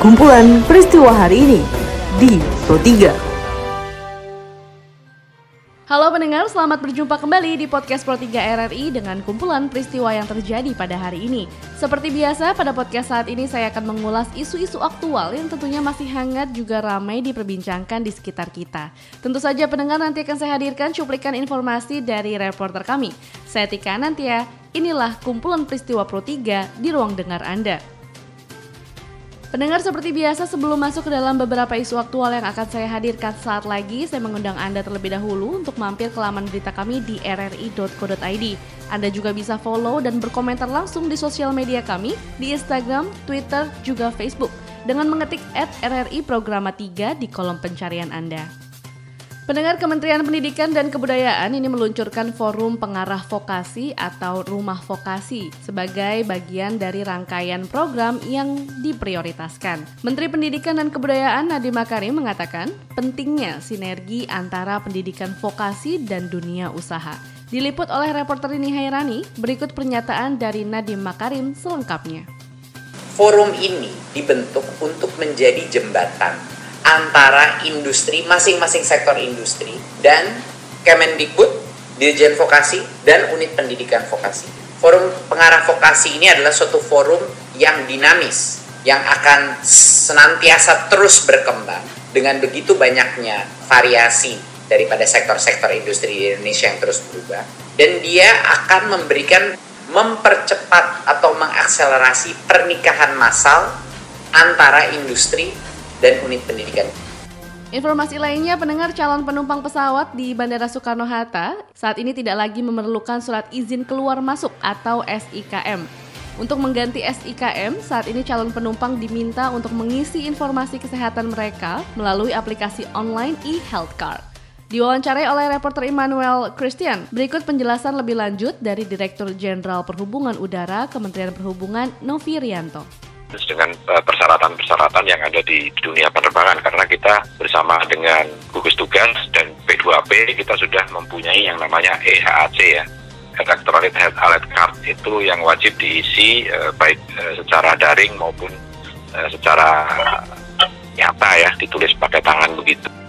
kumpulan peristiwa hari ini di Pro 3. Halo pendengar, selamat berjumpa kembali di podcast Pro 3 RRI dengan kumpulan peristiwa yang terjadi pada hari ini. Seperti biasa, pada podcast saat ini saya akan mengulas isu-isu aktual yang tentunya masih hangat juga ramai diperbincangkan di sekitar kita. Tentu saja pendengar nanti akan saya hadirkan cuplikan informasi dari reporter kami. Saya Tika Nantia, inilah kumpulan peristiwa Pro 3 di ruang dengar Anda. Pendengar seperti biasa sebelum masuk ke dalam beberapa isu aktual yang akan saya hadirkan saat lagi, saya mengundang Anda terlebih dahulu untuk mampir ke laman berita kami di rri.co.id. Anda juga bisa follow dan berkomentar langsung di sosial media kami di Instagram, Twitter, juga Facebook dengan mengetik RRI Programa 3 di kolom pencarian Anda. Pendengar Kementerian Pendidikan dan Kebudayaan ini meluncurkan forum pengarah vokasi atau rumah vokasi sebagai bagian dari rangkaian program yang diprioritaskan. Menteri Pendidikan dan Kebudayaan Nadiem Makarim mengatakan pentingnya sinergi antara pendidikan vokasi dan dunia usaha. Diliput oleh reporter ini Hairani, berikut pernyataan dari Nadiem Makarim selengkapnya. Forum ini dibentuk untuk menjadi jembatan antara industri masing-masing sektor industri dan Kemendikbud, Dirjen Vokasi dan Unit Pendidikan Vokasi. Forum pengarah vokasi ini adalah suatu forum yang dinamis yang akan senantiasa terus berkembang dengan begitu banyaknya variasi daripada sektor-sektor industri di Indonesia yang terus berubah dan dia akan memberikan mempercepat atau mengakselerasi pernikahan massal antara industri dan unit pendidikan. Informasi lainnya, pendengar calon penumpang pesawat di Bandara Soekarno-Hatta saat ini tidak lagi memerlukan surat izin keluar masuk atau SIKM. Untuk mengganti SIKM, saat ini calon penumpang diminta untuk mengisi informasi kesehatan mereka melalui aplikasi online e-health card. Diwawancarai oleh reporter Immanuel Christian, berikut penjelasan lebih lanjut dari Direktur Jenderal Perhubungan Udara Kementerian Perhubungan Novi Rianto dengan eh, persyaratan-persyaratan yang ada di dunia penerbangan karena kita bersama dengan gugus tugas dan P2P kita sudah mempunyai yang namanya EHAC ya Electronic Alert Card itu yang wajib diisi eh, baik eh, secara daring maupun eh, secara nyata ya ditulis pakai tangan begitu.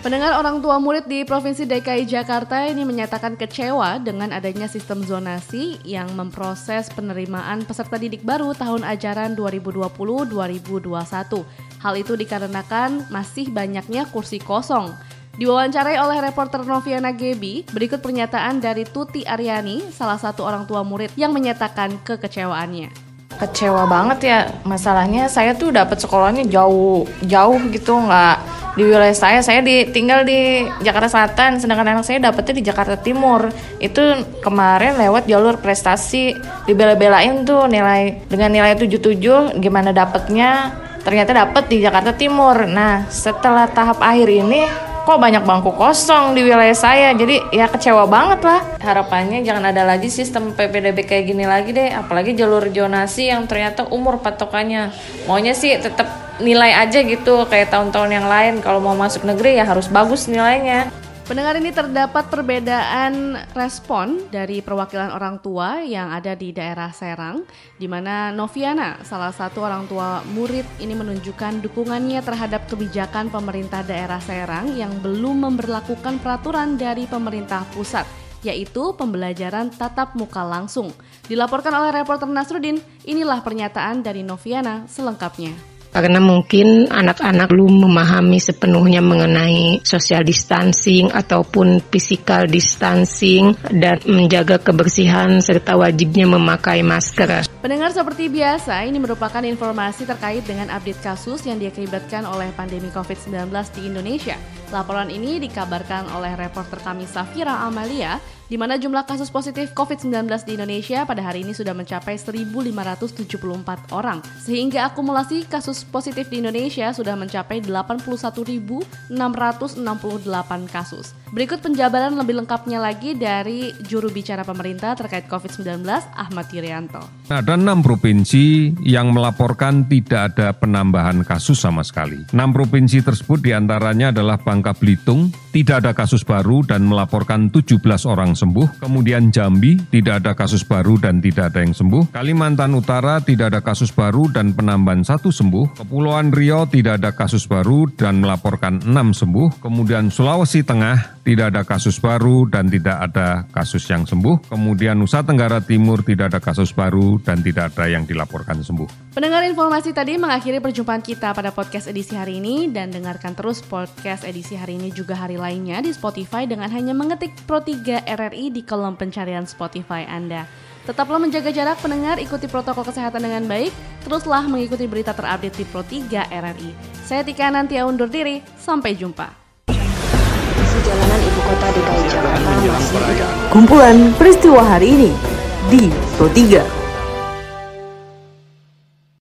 Pendengar orang tua murid di Provinsi DKI Jakarta ini menyatakan kecewa dengan adanya sistem zonasi yang memproses penerimaan peserta didik baru tahun ajaran 2020-2021. Hal itu dikarenakan masih banyaknya kursi kosong. Diwawancarai oleh reporter Noviana Gebi, berikut pernyataan dari Tuti Aryani, salah satu orang tua murid yang menyatakan kekecewaannya kecewa banget ya masalahnya saya tuh dapat sekolahnya jauh jauh gitu nggak di wilayah saya saya di tinggal di Jakarta Selatan sedangkan anak saya dapetnya di Jakarta Timur. Itu kemarin lewat jalur prestasi dibela-belain tuh nilai dengan nilai 77 gimana dapetnya ternyata dapet di Jakarta Timur. Nah setelah tahap akhir ini kok banyak bangku kosong di wilayah saya? Jadi ya kecewa banget lah. Harapannya jangan ada lagi sistem PPDB kayak gini lagi deh. Apalagi jalur jonasi yang ternyata umur patokannya. Maunya sih tetap nilai aja gitu kayak tahun-tahun yang lain. Kalau mau masuk negeri ya harus bagus nilainya. Pendengar ini terdapat perbedaan respon dari perwakilan orang tua yang ada di daerah Serang, di mana Noviana, salah satu orang tua murid ini menunjukkan dukungannya terhadap kebijakan pemerintah daerah Serang yang belum memperlakukan peraturan dari pemerintah pusat yaitu pembelajaran tatap muka langsung. Dilaporkan oleh reporter Nasruddin, inilah pernyataan dari Noviana selengkapnya karena mungkin anak-anak belum memahami sepenuhnya mengenai social distancing ataupun physical distancing dan menjaga kebersihan serta wajibnya memakai masker. Pendengar seperti biasa, ini merupakan informasi terkait dengan update kasus yang diakibatkan oleh pandemi COVID-19 di Indonesia. Laporan ini dikabarkan oleh reporter kami Safira Amalia di mana jumlah kasus positif COVID-19 di Indonesia pada hari ini sudah mencapai 1.574 orang, sehingga akumulasi kasus positif di Indonesia sudah mencapai 81.668 kasus. Berikut penjabaran lebih lengkapnya lagi dari juru bicara pemerintah terkait COVID-19, Ahmad Yuryanto. Ada enam provinsi yang melaporkan tidak ada penambahan kasus sama sekali. Enam provinsi tersebut di antaranya adalah Bangka Belitung, tidak ada kasus baru dan melaporkan 17 orang sembuh. Kemudian Jambi tidak ada kasus baru dan tidak ada yang sembuh. Kalimantan Utara tidak ada kasus baru dan penambahan satu sembuh. Kepulauan Riau tidak ada kasus baru dan melaporkan 6 sembuh. Kemudian Sulawesi Tengah tidak ada kasus baru dan tidak ada kasus yang sembuh. Kemudian Nusa Tenggara Timur tidak ada kasus baru dan tidak ada yang dilaporkan sembuh. Pendengar informasi tadi mengakhiri perjumpaan kita pada podcast edisi hari ini dan dengarkan terus podcast edisi hari ini juga hari lainnya di Spotify dengan hanya mengetik Pro 3 RRI di kolom pencarian Spotify Anda. Tetaplah menjaga jarak pendengar, ikuti protokol kesehatan dengan baik, teruslah mengikuti berita terupdate di Pro 3 RRI. Saya Tika Nantia undur diri, sampai jumpa. Jalanan ibu kota DKI Jakarta masih Kumpulan peristiwa hari ini di Pro 3.